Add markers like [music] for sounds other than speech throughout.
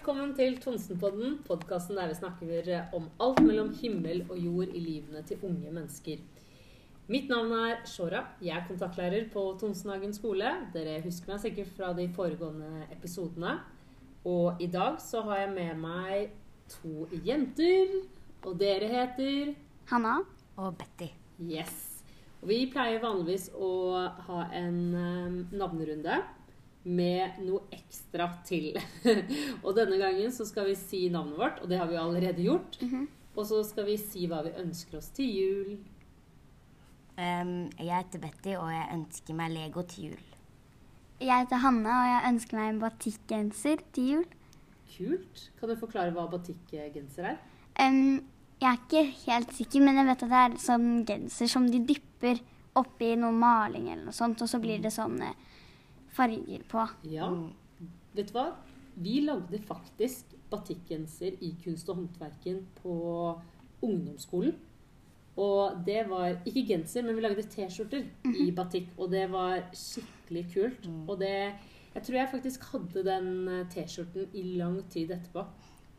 Velkommen til Tonsenpodden, podkasten der vi snakker om alt mellom himmel og jord i livene til unge mennesker. Mitt navn er Shora. Jeg er kontaktlærer på Tonsenhagen skole. Dere husker meg sikkert fra de foregående episodene. Og i dag så har jeg med meg to jenter. Og dere heter Hanna. Og Betty. Yes. Og vi pleier vanligvis å ha en um, navnerunde med noe ekstra til. [laughs] og denne gangen så skal vi si navnet vårt, og det har vi allerede gjort. Og så skal vi si hva vi ønsker oss til jul. Um, jeg heter Betty, og jeg ønsker meg Lego til jul. Jeg heter Hanne, og jeg ønsker meg en batikkgenser til jul. Kult. Kan du forklare hva batikkgenser er? Um, jeg er ikke helt sikker, men jeg vet at det er sånn genser som de dypper oppi noe maling eller noe sånt, og så blir det sånne farger på. Ja. Vet du hva? Vi lagde faktisk batikkgenser i kunst og håndverken på ungdomsskolen. Og det var ikke genser, men vi lagde T-skjorter i batikk. Og det var skikkelig kult. Og det Jeg tror jeg faktisk hadde den eh, T-skjorten i lang tid etterpå.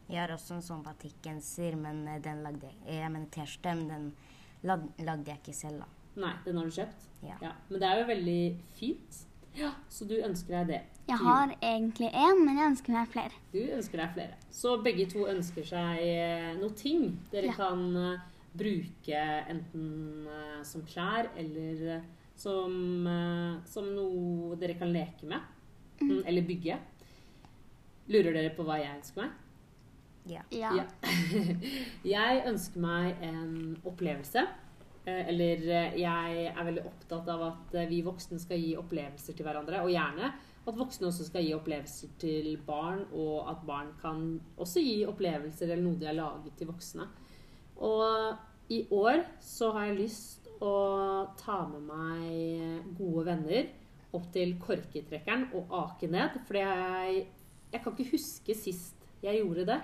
Jeg har også en sånn batikkgenser, men eh, den lagde jeg Jeg mener T-skjorte, men den lagde jeg ikke selv, da. Nei, den har du kjøpt? Ja. Men det er jo veldig fint. Ja, Så du ønsker deg det? Jeg har egentlig én, men jeg ønsker meg flere. Du ønsker deg flere. Så begge to ønsker seg eh, noe ting dere Ja. kan eh, bruke enten eh, som klær eller som, som noe dere kan leke med. Mm, Eller bygge. Lurer dere på hva jeg ønsker meg? Ja. Ja. Ja. [laughs] jeg ønsker meg en opplevelse. Eh, Eller eh, jeg er veldig opptatt av at eh, vi voksne skal gi opplevelser til hverandre. Og gjerne at voksne også skal gi opplevelser til barn, og at barn kan også gi opplevelser eller noe de har laget til voksne. Og i år så har jeg lyst å ta med meg gode venner opp til Korketrekkeren og ake ned. For jeg, jeg kan ikke huske sist jeg gjorde det.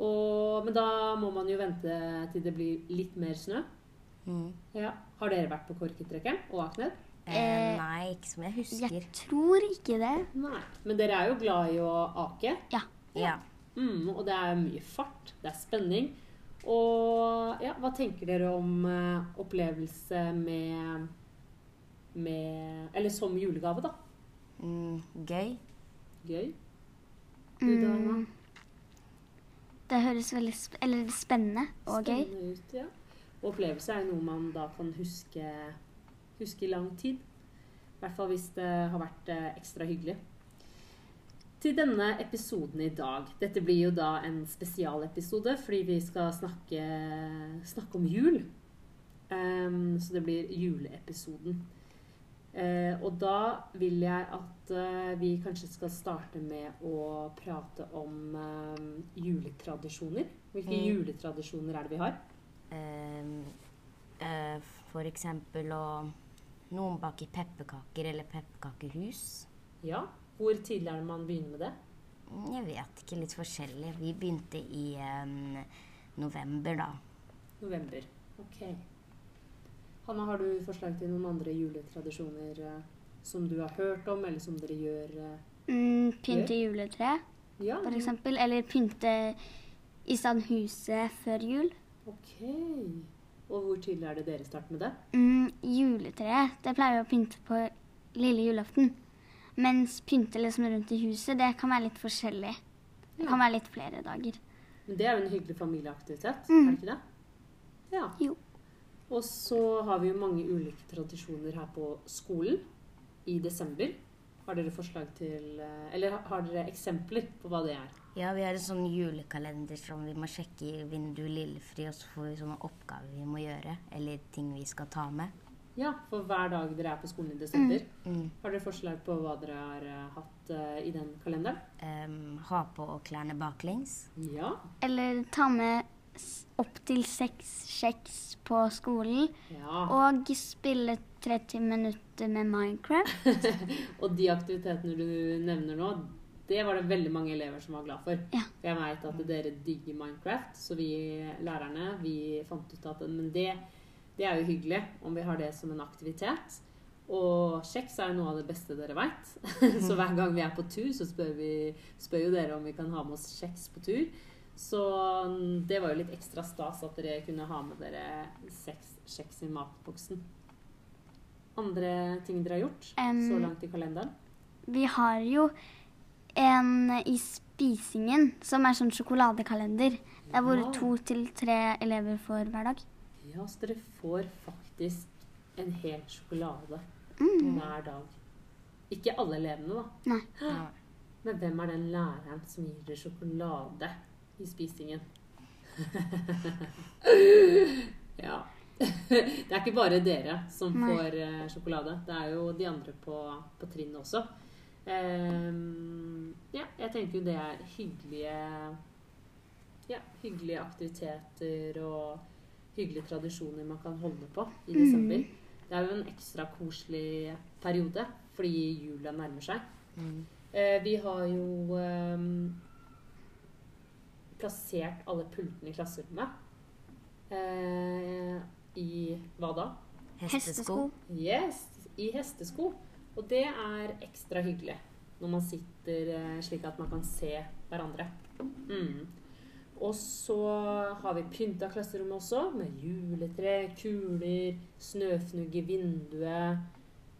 Og, men da må man jo vente til det blir litt mer snø. Mm. Ja. Har dere vært på Korketrekkeren og Akned? Eh, Eh, nei, ikke som jeg husker. Jeg tror ikke det. Nei. Men dere er jo glad i å ake. Ja. Ja. Mm, og det er mye fart. Det er spenning. Og ja, hva tenker dere om uh, opplevelse med med Eller som julegave, da. Mm, gøy. Gøy. Du da, Anna? Mm, det høres veldig sp eller spennende og gøy. Ut, ja. Opplevelse er noe man da kan huske, huske i lang tid. I hvert fall hvis det har vært eh, ekstra hyggelig. Til denne episoden i dag Dette blir jo da en spesialepisode fordi vi skal snakke, snakke om jul. Um, så det blir juleepisoden. Uh, og da vil jeg at uh, vi kanskje skal starte med å prate om uh, juletradisjoner. Hvilke Mm. juletradisjoner er det vi har? Eh, for eksempel å Noen baker pepperkaker eller pepperkakehus. Ja. Hvor tidlig er det man begynner med det? Mm, Jeg vet ikke, litt forskjellig. Vi begynte i em, november, da. November. Ok. Hanna, har du forslag til noen andre juletradisjoner eh, som du har hørt om, eller som dere gjør? eh? Mm, pynte juletre, Ja. for eksempel. Eller pynte i stand huset før jul. Ok. Og hvor tidlig er det dere starter med det? Mm, juletreet, det pleier vi å pynte på lille julaften. Mens pynte liksom rundt i huset, det kan være litt forskjellig. Det kan være litt flere dager. Men det er jo en hyggelig familieaktivitet, Mm. er det ikke det? Ja. Jo. Og så har vi jo mange ulike tradisjoner her på skolen i desember. Har dere forslag til eh, Eller har dere eksempler på hva det er? Ja, vi har en sånn julekalender som vi må sjekke i vinduet lillefri, og så får vi sånne oppgaver vi må gjøre, eller ting vi skal ta med. Ja, for hver dag dere er på skolen i desember. Mm. Har dere forslag på hva dere har eh, hatt uh, i den kalenderen? Um, ha på klærne baklengs. Ja. Eller ta med opptil seks kjeks på skolen. ja. Og spille 30 minutter med Minecraft. [laughs] Og de aktivitetene du nevner nå, det var det veldig mange elever som var glad for. Ja. Jeg veit at dere digger Minecraft, så vi lærerne vi fant ut at men det, det er jo hyggelig om vi har det som en aktivitet. Og kjeks er jo noe av det beste dere veit. [laughs] så hver gang vi er på tur, så spør, vi, spør jo dere om vi kan ha med oss kjeks på tur. Så mm, det var jo litt ekstra stas at dere kunne ha med dere seks kjeks i matboksen. Andre ting dere har gjort um, så langt i kalenderen? Vi har jo en i spisingen som er sånn sjokoladekalender. Der hvor Ja. to til tre elever får hver dag. Ja, så dere får faktisk en hel sjokolade Mm. hver dag. Ikke alle elevene, da. Nei. [gasps] Men hvem er den læreren som gir dere sjokolade i spisingen? [laughs] ja. [laughs] Det er ikke bare dere som Nei. får uh, sjokolade. Det er jo de andre på, på trinnet også. Um, ja, jeg tenker jo det er hyggelige ja, hyggelige aktiviteter og hyggelige tradisjoner man kan holde på i desember. Det er jo en ekstra koselig periode fordi jula nærmer seg. Mm. Uh, vi har jo ehm, plassert alle pultene i klasserommet. Eh, I hva da? Hestesko. Yes, i hestesko. Og det er ekstra hyggelig når man sitter eh, slik at man kan se hverandre. Mm. Og så har vi pynta klasserommet også, med juletre, kuler, snøfnugg i vinduet.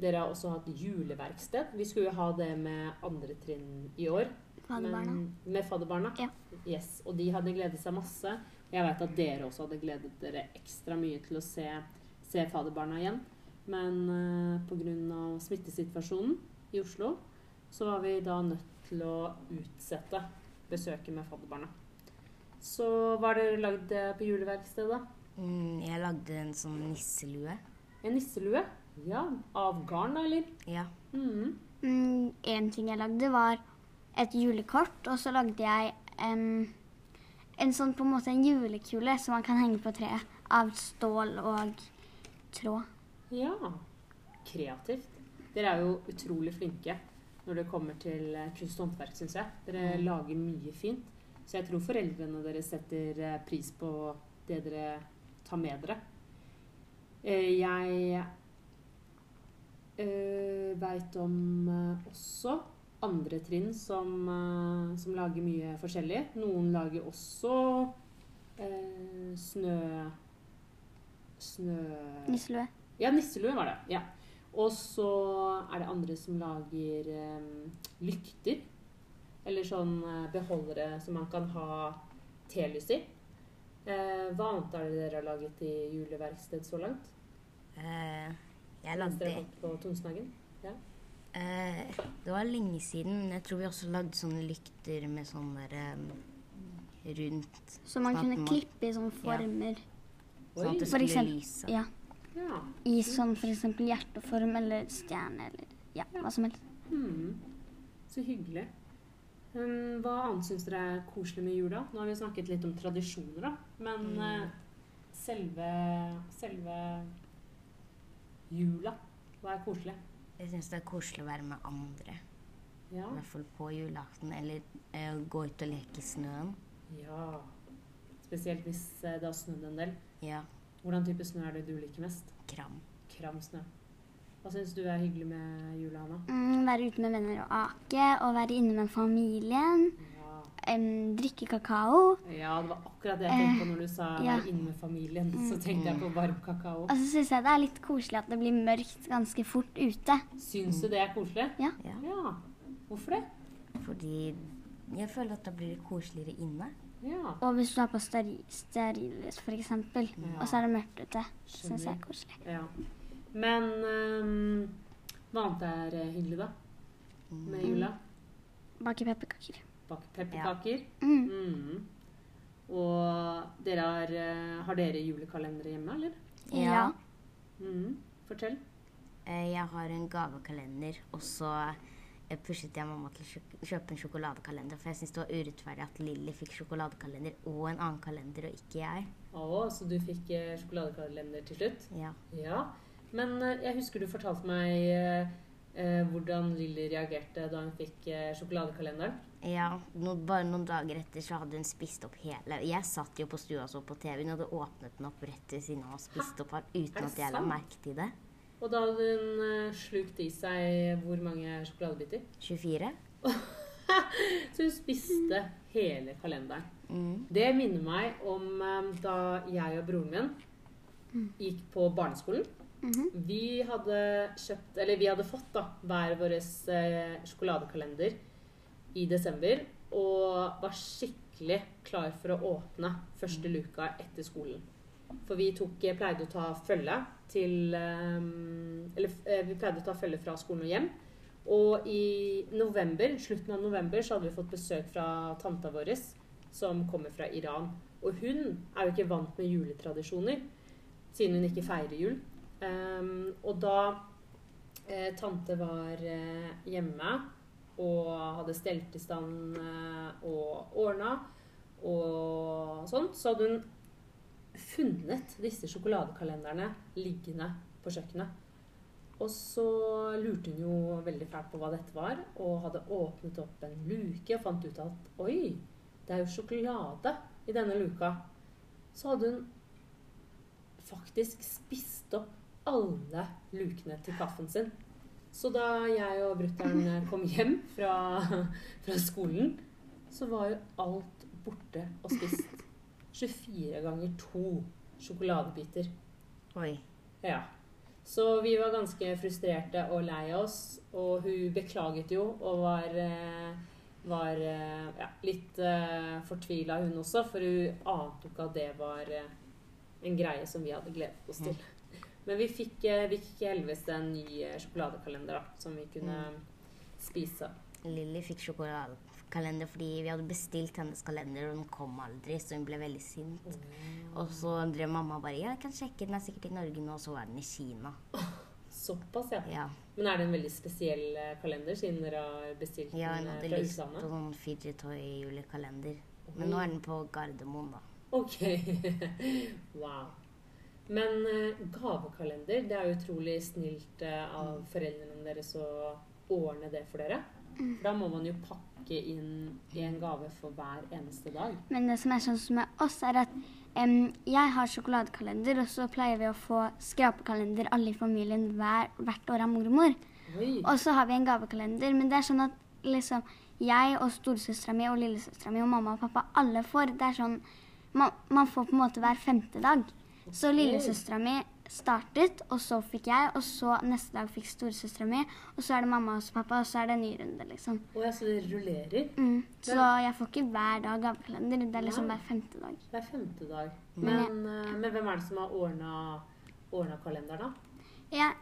Dere har også hatt juleverksted. Vi skulle jo ha det med andre trinn i år. Fadderbarna. Men, med fadderbarna. Ja. Yes, og de hadde gledet seg masse. Jeg vet at dere også hadde gledet dere ekstra mye til å se, se fadderbarna igjen. Men uh, pga. smittesituasjonen i Oslo så var vi da nødt til å utsette besøket med fadderbarna. Så hva har dere lagd eh, på juleverkstedet? Mm, jeg lagde en sånn nisselue. En nisselue? Ja, Av garn, da, eller? Ja. Mm. Mm, en ting jeg lagde, var et julekort, og så lagde jeg em, en sånn på en måte en julekule som man kan henge på treet, av stål og tråd. Ja. Kreativt. Dere er jo utrolig flinke når det kommer til eh, kunst og håndverk, syns jeg. Dere Mm. lager mye fint. Så jeg tror foreldrene deres setter eh, pris på det dere tar med dere. Eh, Jeg uh, veit om også andre trinn som, eh, som lager mye forskjellig. Noen lager også eh, snø... Snø... Nisselue. Ja, nisselue var det. Ja. Og så er det andre som lager em, lykter. Eller sånn eh, beholdere som man kan ha telys i. Eh, hva annet er det dere har laget i juleverksted så langt? Eh, jeg Mens lagde dere har på Tonsenhagen? Eh, Det var lenge siden. Jeg tror vi også lagde sånne lykter med sånn der eh, rundt Så man kunne man- klippe i sånne former. Sånn at det skulle eksempel- lyse. Ja. Ja. I sånn f.eks. hjerteform eller stjerne eller ja, hva som helst. Hmm. Så hyggelig. Um, hva annet syns dere er koselig med jula? Nå har vi snakket litt om tradisjoner, da. Men Mm. uh, selve, selve jula, hva er koselig? Jeg syns det er koselig å være med andre. Ja. I hvert fall på julaften. Eller eh, gå ut og leke i snøen. ja. Spesielt hvis eh, det har snødd en del. Ja. Hvordan type snø er det du liker mest? Kram. Kram snø. Hva syns du er hyggelig med jula, Anna? Mm, være ute med venner og ake, og være inne med familien. Ja. Em, drikke kakao. ja, det var akkurat det jeg tenkte på når du sa ja. være inne med familien. Så tenkte jeg på varm kakao. Og så syns jeg det er litt koselig at det blir mørkt ganske fort ute. Syns du det er koselig? Ja. Ja. Ja. Hvorfor det? Fordi jeg føler at da blir det koseligere inne. Ja. Og hvis du er på stearinlys f.eks., og så er det mørkt ute, syns jeg er koselig. ja. Men um, hva annet er eh, hyggelig, da? Med jula? Bake pepperkaker. Pepperkaker? Mm. Mm. Og dere har, eh, har dere julekalendere hjemme, eller? Ja. Mm. Fortell. Eh, Jeg har en gavekalender, og så eh, pushet jeg mamma til å kjøpe en sjokoladekalender. For jeg syns det var urettferdig at Lilly fikk sjokoladekalender og en annen kalender, og ikke jeg. Å, så du fikk sjokoladekalender til slutt? Ja. Ja. Men jeg husker du fortalte meg eh, eh, hvordan Lilly reagerte da hun fikk eh, sjokoladekalenderen. Ja no, bare noen dager etter så hadde hun spist opp hele Jeg satt jo på stua og så på TV. Hun hadde åpnet den opp rett ved siden av og spist opp alt Er uten at jeg la merke til det. Og da hadde hun eh, slukt i seg hvor mange sjokoladebiter? 24. [laughs] Så hun spiste hele kalenderen. Mm. Det minner meg om eh, da jeg og broren min gikk på barneskolen. Mhm. Vi hadde kjøpt, eller vi hadde fått da, hver vår eh, sjokoladekalender i desember. Og var skikkelig klar for å åpne første luka etter skolen. For vi tok, pleide å ta følge til eh, Eller eh, vi pleide å ta følge fra skolen og hjem. Og i november, slutten av november så hadde vi fått besøk fra tanta vår, som kommer fra Iran. Og hun er jo ikke vant med juletradisjoner, siden hun ikke feirer jul. Um, og da eh, tante var eh, hjemme og hadde stelt i stand eh, og ordna og sånt, så hadde hun funnet disse sjokoladekalenderne liggende på kjøkkenet. Og så lurte hun jo veldig fælt på hva dette var, og hadde åpnet opp en luke og fant ut at oi, det er jo sjokolade i denne luka. Så hadde hun faktisk spist opp alle lukene til kaffen sin. Så da jeg og brutter'n kom hjem fra, fra skolen, så var jo alt borte og spist. 24 ganger to sjokoladebiter. Oi. Ja. Så vi var ganske frustrerte og lei oss, og hun beklaget jo og var, eh, var eh, ja, litt uh, fortvila, hun også, for hun ante ikke at det var eh, en greie som vi hadde gledet oss til. Men vi fikk, eh, vi fikk heldigvis en ny eh, sjokoladekalender da, som vi kunne spise. Lilly fikk sjokoladekalender fordi vi hadde bestilt hennes kalender, og den kom aldri, så hun ble veldig sint. Og så drev mamma bare Ja, jeg kan sjekke, den er sikkert i Norge nå, og så var den i Kina. [laughs] Såpass, ja. Ja, Men er det en veldig spesiell eh, kalender, siden dere har bestilt ja den hun eh, hadde lyst på utlandet? sånn fidget toy-julekalender. Men nå er den på Gardermoen, da. Ok. [laughs] wow. Men eh, gavekalender, det er utrolig snilt eh, av foreldrene deres å ordne det for dere. For da må man jo pakke inn én en gave for hver eneste dag. Men det som er sånn som med oss, er at um, jeg har sjokoladekalender, og så pleier vi å få skrapekalender alle i familien hver, hvert år av mormor. Oi. Og så har vi en gavekalender, men det er sånn at liksom jeg og storesøstera mi og lillesøstera mi og mamma og pappa alle får. Det er sånn man, man får på en måte hver femte dag. Så lillesøstera mi startet, og så fikk jeg, og så neste dag fikk storesøstera mi, og så er det mamma og pappa, og så er det en ny runde, liksom. Å ja, så det rullerer Mm. Så jeg får ikke hver dag gavekalender. Det er liksom hver femte dag. hver femte dag. Men, eh, men hvem er det som har ordna, kalenderen, da? Ja,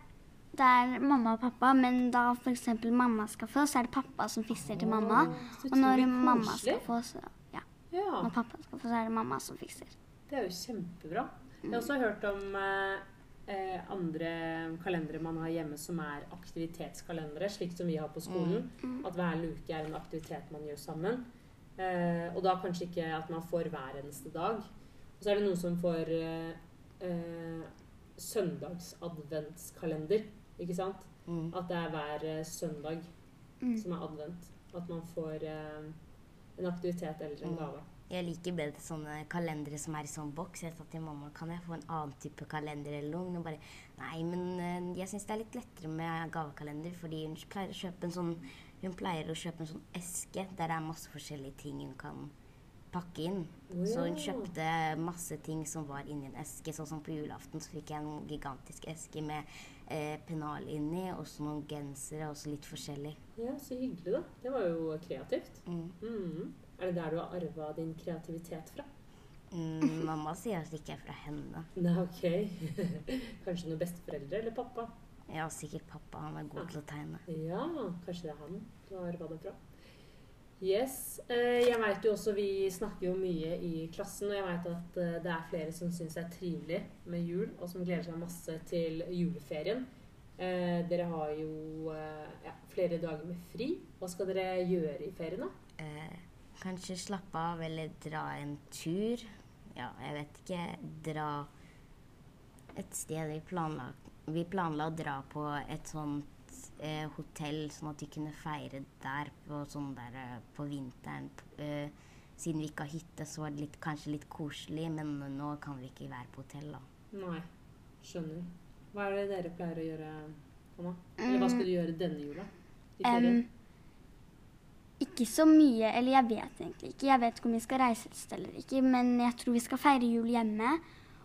det er mamma og pappa, men da f.eks. mamma skal få, så er det pappa som fikser til mamma. Og når mamma skal få, så ja. Ja. Når pappa skal få, så er det mamma som fikser. Det er jo kjempebra. Jeg har også hørt om eh, eh, andre kalendere man har hjemme som er aktivitetskalendere, slik som vi har på skolen. At hver luke er en aktivitet man gjør sammen. Eh, og da kanskje ikke at man får hver eneste dag. Og så er det noen som får eh, eh, søndagsadventskalender, ikke sant? Mm. At det er hver eh, søndag Mm. som er advent. At man får en aktivitet eller en Mm. gave. Jeg liker bedre sånne kalendere som er i sånn boks. Jeg sa til mamma kan jeg få en annen type kalender eller noe. Hun bare nei, men eh, jeg syns det er litt lettere med gavekalender, fordi hun pleier å kjøpe en sånn hun pleier å kjøpe en sånn eske der det er masse forskjellige ting hun kan pakke inn. Å, Så hun kjøpte masse ting som var inni en eske. Sånn som på julaften så fikk jeg en gigantisk eske med eh, pennal inni, og så noen gensere og så litt forskjellig. Ja, så hyggelig, da. Det var jo kreativt. Mm. Mhm. Er det der du har arva din kreativitet fra? Mm, mamma sier at det ikke er fra henne. Nei, ok. [laughs] Kanskje noen besteforeldre eller pappa? Ja, sikkert pappa. Han er god til å tegne. Ja, kanskje det er han du har arva det fra. Yes. Eh, jeg vet jo også, Vi snakker jo mye i klassen, og jeg vet at eh, det er flere som syns det er trivelig med jul, og som gleder seg masse til juleferien. Eh, dere har jo ja, flere dager med fri. Hva skal dere gjøre i ferien, da? Kanskje slappe av eller dra en tur. Ja, jeg vet ikke. Dra et sted vi planla. Vi planla å dra på et sånt eh, hotell, sånn at vi kunne feire der på, sånn der, eh, på vinteren. Eh, siden vi ikke har hytte, så var det litt, kanskje litt koselig, men nå kan vi ikke være på hotell, da. Nei. Skjønner. Hva er det dere pleier å gjøre, Anna? Eller hva skal du gjøre denne jula? I ferien? Em, ikke så mye, eller jeg vet egentlig ikke. Jeg vet ikke om vi skal reise et sted eller ikke, men jeg tror vi skal feire jul hjemme.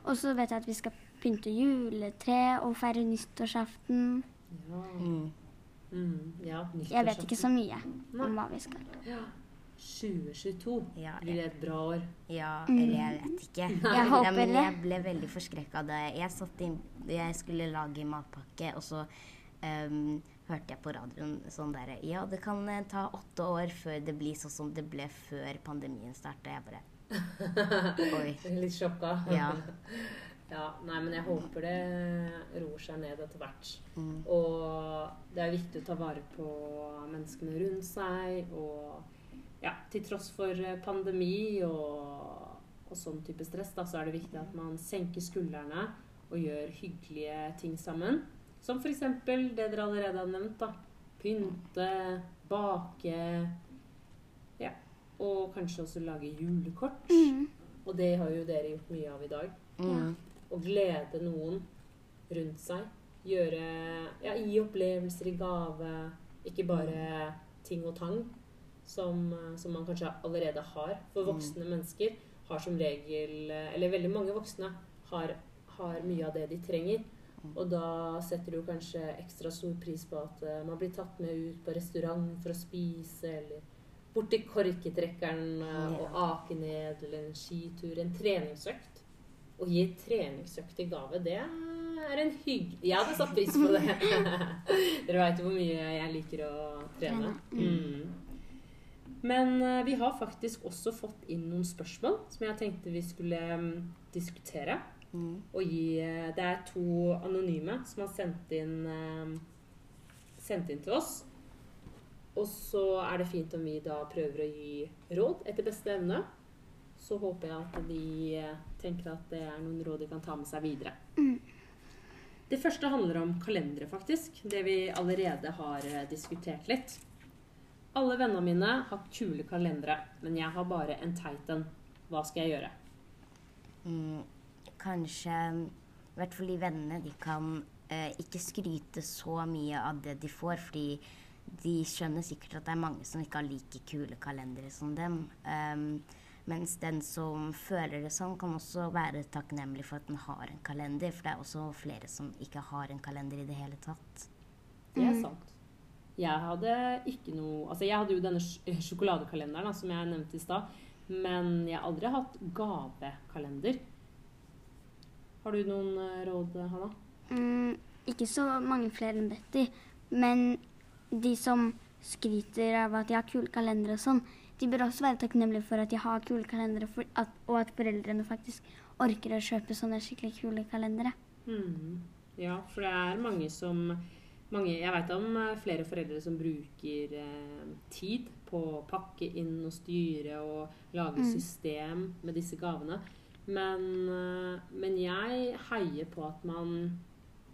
Og så vet jeg at vi skal pynte juletre og feire nyttårsaften. ja. Mm. Mm, ja, Jeg vet ikke så mye Nei. om hva vi skal. Ja. 2022 Ja, blir det et bra år. Ja, Mm. eller jeg vet ikke. Jeg [laughs] håper men det. jeg ble veldig forskrekka da jeg satt inn Jeg skulle lage matpakke, og så ehm, hørte jeg på radioen sånn derre Ja, det kan eh, ta åtte år før det blir sånn som det ble før pandemien starta. Jeg bare [laughs] Oi. Litt sjokka. Ja. [laughs] ja. Nei, men jeg håper det roer seg ned etter hvert. Mm. Og det er viktig å ta vare på menneskene rundt seg. Og ja, til tross for eh, pandemi og, og sånn type stress, da, så er det viktig at man senker skuldrene og gjør hyggelige ting sammen. Som f.eks. det dere allerede har nevnt. da. Pynte, bake. Ja. Og kanskje også lage julekort. Mm. Og det har jo dere gjort mye av i dag Mm. å glede noen rundt seg. Gjøre Ja, gi opplevelser i gave. Ikke bare ting og tang som, som man kanskje allerede har. For voksne mennesker har som regel Eller veldig mange voksne har, har mye av det de trenger. Og da setter du kanskje ekstra stor pris på at eh, man blir tatt med ut på restaurant for å spise, eller borti korketrekkeren eh, og ake ned, eller en skitur, en treningsøkt. Å gi treningsøkt i gave, det er en hygg... Jeg hadde satt pris på det. [laughs] Dere veit jo hvor mye jeg liker å trene. Mm. Men eh, vi har faktisk også fått inn noen spørsmål som jeg tenkte vi skulle mm, diskutere. Mm. Og gi eh, Det er to anonyme som har sendt inn, eh, sendt inn til oss. Og så er det fint om vi da prøver å gi råd etter beste evne. Så håper jeg at de eh, tenker at det er noen råd de kan ta med seg videre. Det første handler om kalendere, faktisk. Det vi allerede har diskutert litt. Alle vennene mine har kule kalendere, men jeg har bare en teit en. Hva skal jeg gjøre? Mm. Kanskje I hvert fall de vennene, de kan eh, ikke skryte så mye av det de får, fordi de skjønner sikkert at det er mange som ikke har like kule kalendere som dem. Um, mens den som føler det sånn, kan også være takknemlig for at den har en kalender. For det er også flere som ikke har en kalender i det hele tatt. Det er sant. Jeg hadde ikke noe Altså, jeg hadde jo denne sjokoladekalenderen da, som jeg nevnte i stad. Men jeg har aldri hatt gavekalender. Har du noen eh, råd, Hanna? Mm, ikke så mange flere enn Betty, men de som skryter av at de har kule kalendere og sånn, de bør også være takknemlige for at de har kule kalendere, og at foreldrene faktisk orker å kjøpe sånne skikkelig kule kalendere. Mm. Ja, for det er mange som mange, Jeg vet om eh, flere foreldre som bruker eh, tid på å pakke inn og styre og lage system med disse gavene. Men, eh, men jeg heier på at man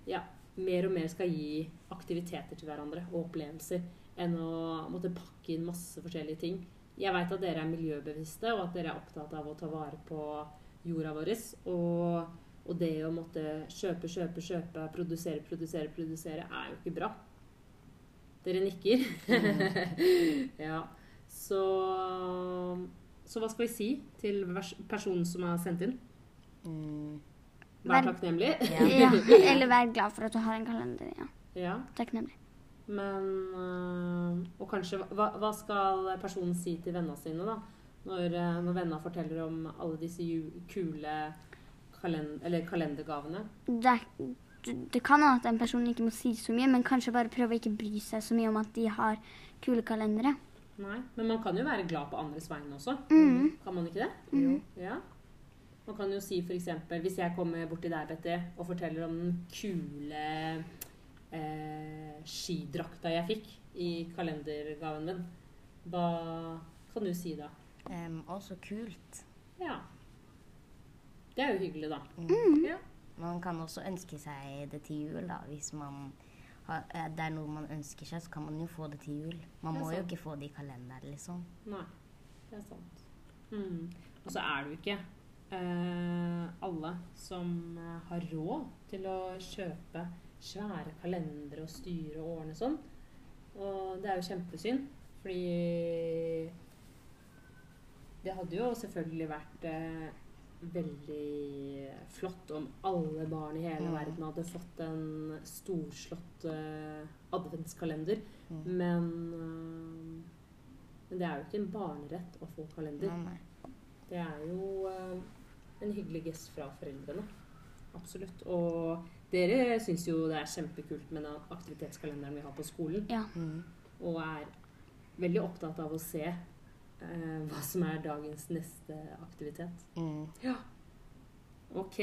ja, mer og mer skal gi aktiviteter til hverandre og opplevelser enn å måtte pakke inn masse forskjellige ting. Jeg vet at dere er miljøbevisste, og at dere er opptatt av å ta vare på jorda vår. Og, og det å måtte kjøpe, kjøpe, kjøpe, produsere, produsere, produsere, er jo ikke bra. Dere nikker. [laughs] ja. Så, så hva skal vi si til personen som har sendt inn? Mm. Vær takknemlig. Ja, [laughs] eller vær glad for at du har en kalender. Ja, Ja. takknemlig. Men øh, Og kanskje hva, hva skal personen si til vennene sine, da? Når, øh, når vennene forteller om alle disse kule kalend eller kalendergavene. Det, det- kan hende at en person ikke må si så mye, men kanskje bare prøve å ikke bry seg så mye om at de har kule kalendere. Nei, Men man kan jo være glad på andres vegne også. Mm. Kan man ikke det? Jo. Ja. Man kan jo si f.eks. hvis jeg kommer borti til deg, Betty, og forteller om den kule eh, skidrakta jeg fikk i kalendergaven min, hva kan du si da? Å, også kult. Ja. Det er jo hyggelig, da. Mm. Ja. Man kan også ønske seg det til jul, da. Hvis man det er noe man ønsker seg, så kan man jo få det til jul. Man må jo ikke få det i kalenderen, liksom. Nei, det er sant. Mm. Og så er det jo ikke eh, alle som eh, har råd til å kjøpe svære kalendere og styre og ordne sånn. Og det er jo kjempesynd, fordi det hadde jo selvfølgelig vært eh, veldig flott om alle barn i hele Mm. verden hadde fått en storslått uh, adventskalender. Mm. Men, uh, men det er jo ikke en barnerett å få kalender. Nei, nei. Det er jo uh, en hyggelig gest fra foreldrene. Absolutt. Og dere syns jo det er kjempekult med den aktivitetskalenderen vi har på skolen. Ja. Mm. Og er veldig opptatt av å se eh, hva som er dagens neste aktivitet. Mm. Ok.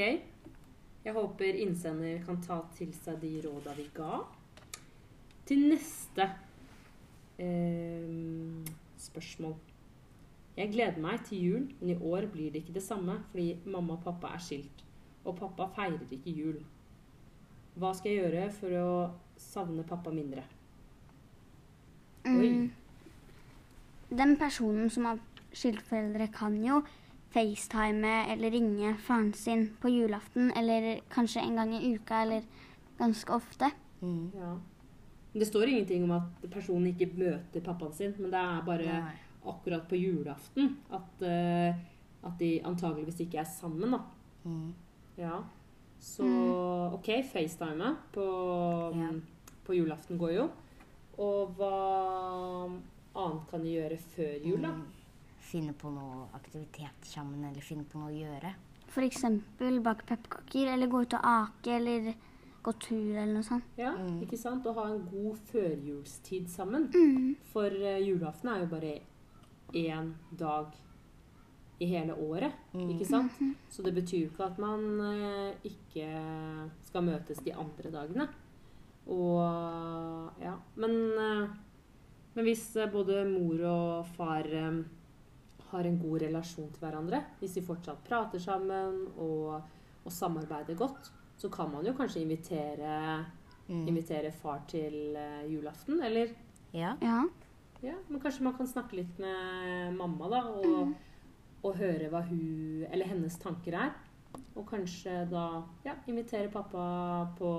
Jeg håper innsender kan ta til seg de råda vi ga. Til neste eh, spørsmål. Jeg gleder meg til jul, men i år blir det ikke det samme fordi mamma og pappa er skilt. Og pappa feirer ikke jul. Hva skal jeg gjøre for å savne pappa mindre? Oi. Den personen som har skyldforeldre, kan jo facetime eller ringe faren sin på julaften, eller kanskje en gang i uka, eller ganske ofte. Mm. Ja. Det står ingenting om at personen ikke møter pappaen sin, men det er bare Nei. akkurat på julaften at, uh, at de antageligvis ikke er sammen, da. Mm. Ja. Så Mm. OK, FaceTime på, Ja. på julaften går jo. Og hva annet kan de gjøre før jul, da? Mm. Finne på noe aktivitet sammen, eller finne på noe å gjøre. Eksempel bake pepperkaker, eller gå ut og ake, eller gå tur, eller noe sånt. Ja, Mm. ikke sant? Å ha en god førjulstid sammen. Mm. For eh, julaften er jo bare én dag i hele året, Mm. ikke sant? Så det betyr jo ikke at man eh, ikke skal møtes de andre dagene. Og ja. Men, eh, men hvis eh, både mor og far eh, har en god relasjon til hverandre, hvis de fortsatt prater sammen og, og samarbeider godt, så kan man jo kanskje invitere, Mm. invitere far til eh, julaften, eller Ja. Ja. ja, men kanskje man kan snakke litt med mamma, da, og, og høre hva hun eller hennes tanker er. Og kanskje da ja, invitere pappa på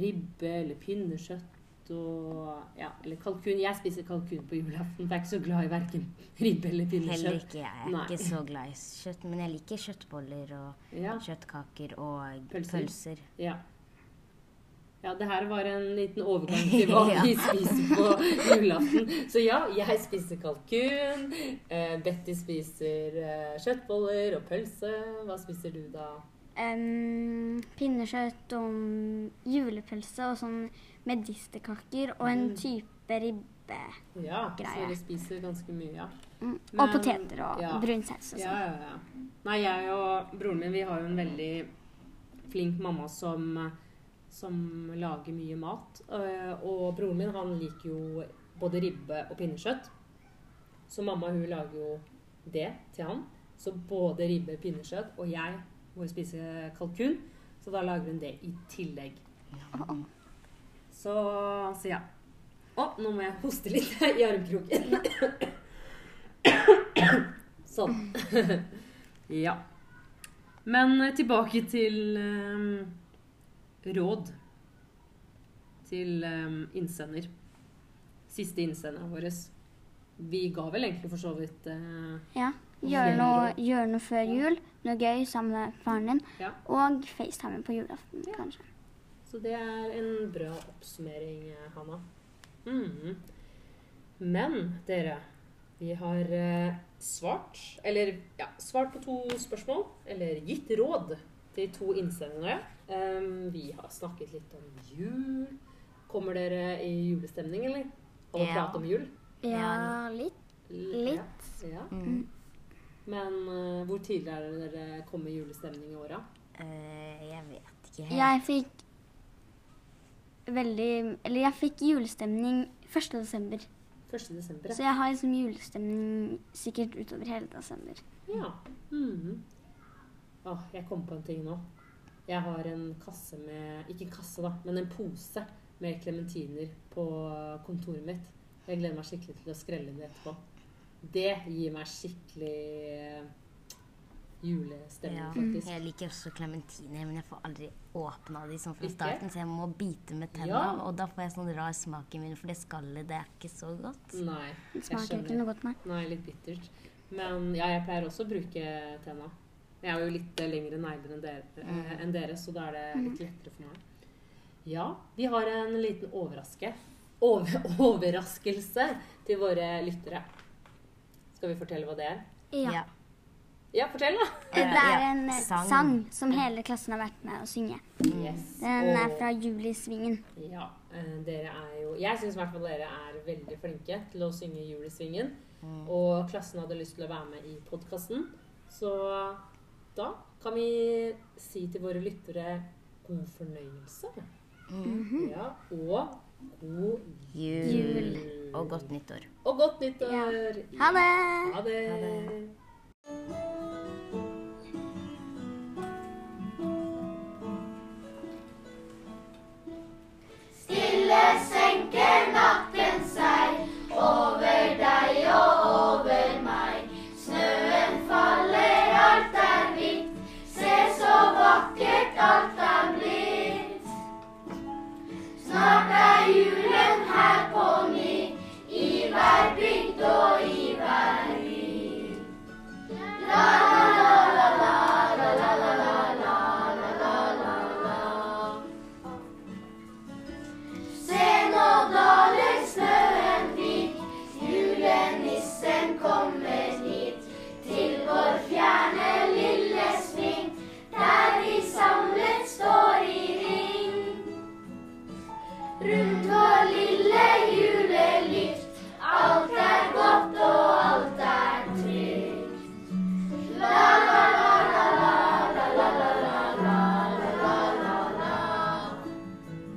ribbe eller pinnekjøtt og ja, eller kalkun. Jeg spiser kalkun på julaften, jeg er ikke så glad i verken ribbe eller Heller ikke. Jeg er Nei. ikke så glad i kjøtt, men jeg liker kjøttboller og Ja, kjøttkaker og Pølser. pølser. ja. Ja, det her var en liten overgang [laughs] til hva vi spiser på julaften. Så ja, jeg spiser kalkun. Uh, Betty spiser uh, kjøttboller og pølse. Hva spiser du da? Em, pinnekjøtt og julepølse og sånn medisterkaker og en Mm. type ribbe. Ja, så dere spiser ganske mye, ja. Mm. Men- og poteter og ja. brun saus og sånn. ja, ja. Nei, jeg og broren min, vi har jo en veldig flink mamma som, som lager mye mat. Eh, Og broren min, han liker jo både ribbe og pinnekjøtt. Så mamma, hun lager jo det til han. Så både ribbe, pinnekjøtt og jeg jo spise kalkun. Så da lager hun det i tillegg. Mm. Så, så ja. Å, nå må jeg hoste litt [laughs] i armkroken. [coughs] sånn. [coughs] ja. Men tilbake til um, råd til um, innsender. Siste innsenderen vår. Vi ga vel egentlig for så vidt uh, Ja. Gjør Gjøre noe, gjør noe før jul, noe gøy sammen med faren din, Ja. og FaceTime på julaften, kanskje. Så det er en bra oppsummering, Hanna. Mm. Men dere, vi har eh, svart, eller ja, svart på to spørsmål, eller gitt råd til to innsendere. Um, vi har snakket litt om jul. Kommer dere i julestemning, eller? Og Ja. prate om jul? Ja, litt. Litt. Ja. ja. Mm. Men eh, hvor tidlig er det dere kommer i julestemning i åra? Eh, jeg vet ikke helt. Jeg fikk veldig Eller jeg fikk julestemning 1. desember. 1. desember. Så jeg har liksom julestemning sikkert utover hele desember. Ja. Mhm. Åh, jeg kom på en ting nå. Jeg har en kasse med Ikke en kasse, da, men en pose med klementiner på kontoret mitt. Jeg gleder meg skikkelig til å skrelle det etterpå. Det gir meg skikkelig julestemning, Ja. faktisk. Jeg liker også klementiner, men jeg får aldri åpna de sånn fra Ikke? starten, så jeg må bite med tenna. Ja. Og da får jeg sånn rar smak i munnen, for det skallet det er ikke så godt. Nei, Det smaker ikke noe godt, nei. Nei, litt bittert. Men ja, jeg pleier også å bruke tenna. Jeg har jo litt eh, lengre negler enn dere, eh, enn dere, så da er det litt lettere for meg. Ja, vi har en liten overraske. Over, [laughs] overraskelse til våre lyttere. Skal vi fortelle hva det er? Ja. Ja, fortell, da! Det er en eh, sang. sang. som hele klassen har vært med å synge. Yes. Den er fra Julisvingen. Ja, eh, dere er jo Jeg syns i hvert fall dere er veldig flinke til å synge Julesvingen. Og klassen hadde lyst til å være med i podkasten. Så da kan vi si til våre lyttere god fornøyelse. Ja, og god Jul. jul. Og godt nyttår. Og godt nyttår. Ja. Ha det. Ha det. Ha det. Stille senker natten seg over